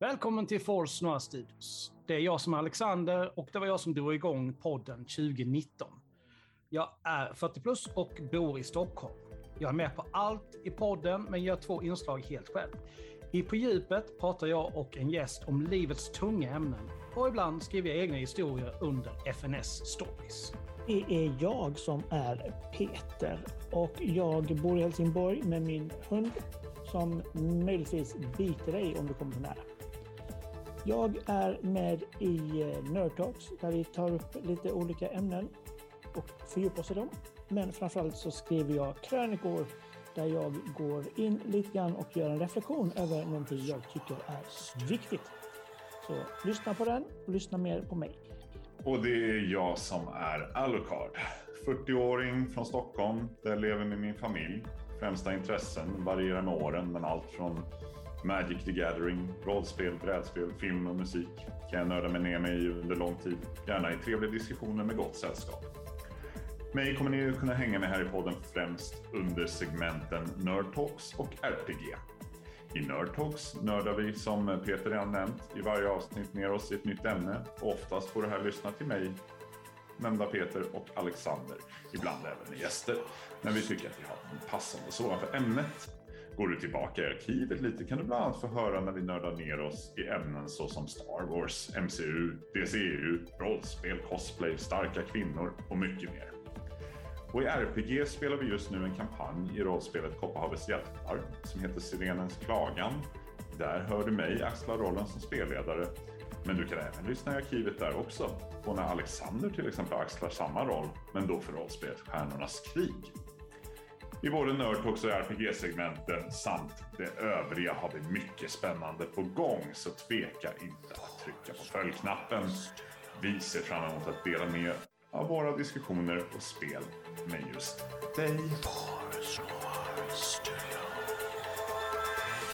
Välkommen till Force Noir Studios. Det är jag som är Alexander och det var jag som drog igång podden 2019. Jag är 40 plus och bor i Stockholm. Jag är med på allt i podden men gör två inslag helt själv. I På djupet pratar jag och en gäst om livets tunga ämnen och ibland skriver jag egna historier under FNS Stories. Det är jag som är Peter och jag bor i Helsingborg med min hund som möjligtvis biter dig om du kommer för nära. Jag är med i eh, Nerdtalks där vi tar upp lite olika ämnen och fördjupar oss i dem. Men framförallt så skriver jag krönikor där jag går in lite grann och gör en reflektion över någonting jag tycker är viktigt. Så lyssna på den och lyssna mer på mig. Och det är jag som är Alucard. 40-åring från Stockholm där jag lever med min familj. Främsta intressen varierar med åren men allt från Magic the Gathering, rollspel, brädspel, film och musik kan jag nörda mig ner med i under lång tid. Gärna i trevliga diskussioner med gott sällskap. Mig kommer ni kunna hänga med här i podden främst under segmenten Nerd Talks och RPG. I Nerd Talks nördar vi, som Peter redan nämnt, i varje avsnitt ner oss i ett nytt ämne och oftast får du här lyssna till mig, nämnda Peter och Alexander, ibland även gäster, när vi tycker att vi har en passande sådan för ämnet. Går du tillbaka i arkivet lite kan du bland annat få höra när vi nördar ner oss i ämnen såsom Star Wars, MCU, DCU, rollspel, cosplay, starka kvinnor och mycket mer. Och i RPG spelar vi just nu en kampanj i rollspelet Kopparhavets hjältar som heter Sirenens klagan. Där hör du mig axla rollen som spelledare. Men du kan även lyssna i arkivet där också. Och när Alexander till exempel axlar samma roll, men då för rollspelet Stjärnornas krig i både Nördtalks och RPG-segmenten samt det övriga har vi mycket spännande på gång så tveka inte att trycka på följknappen. Vi ser fram emot att dela med av våra diskussioner och spel med just dig.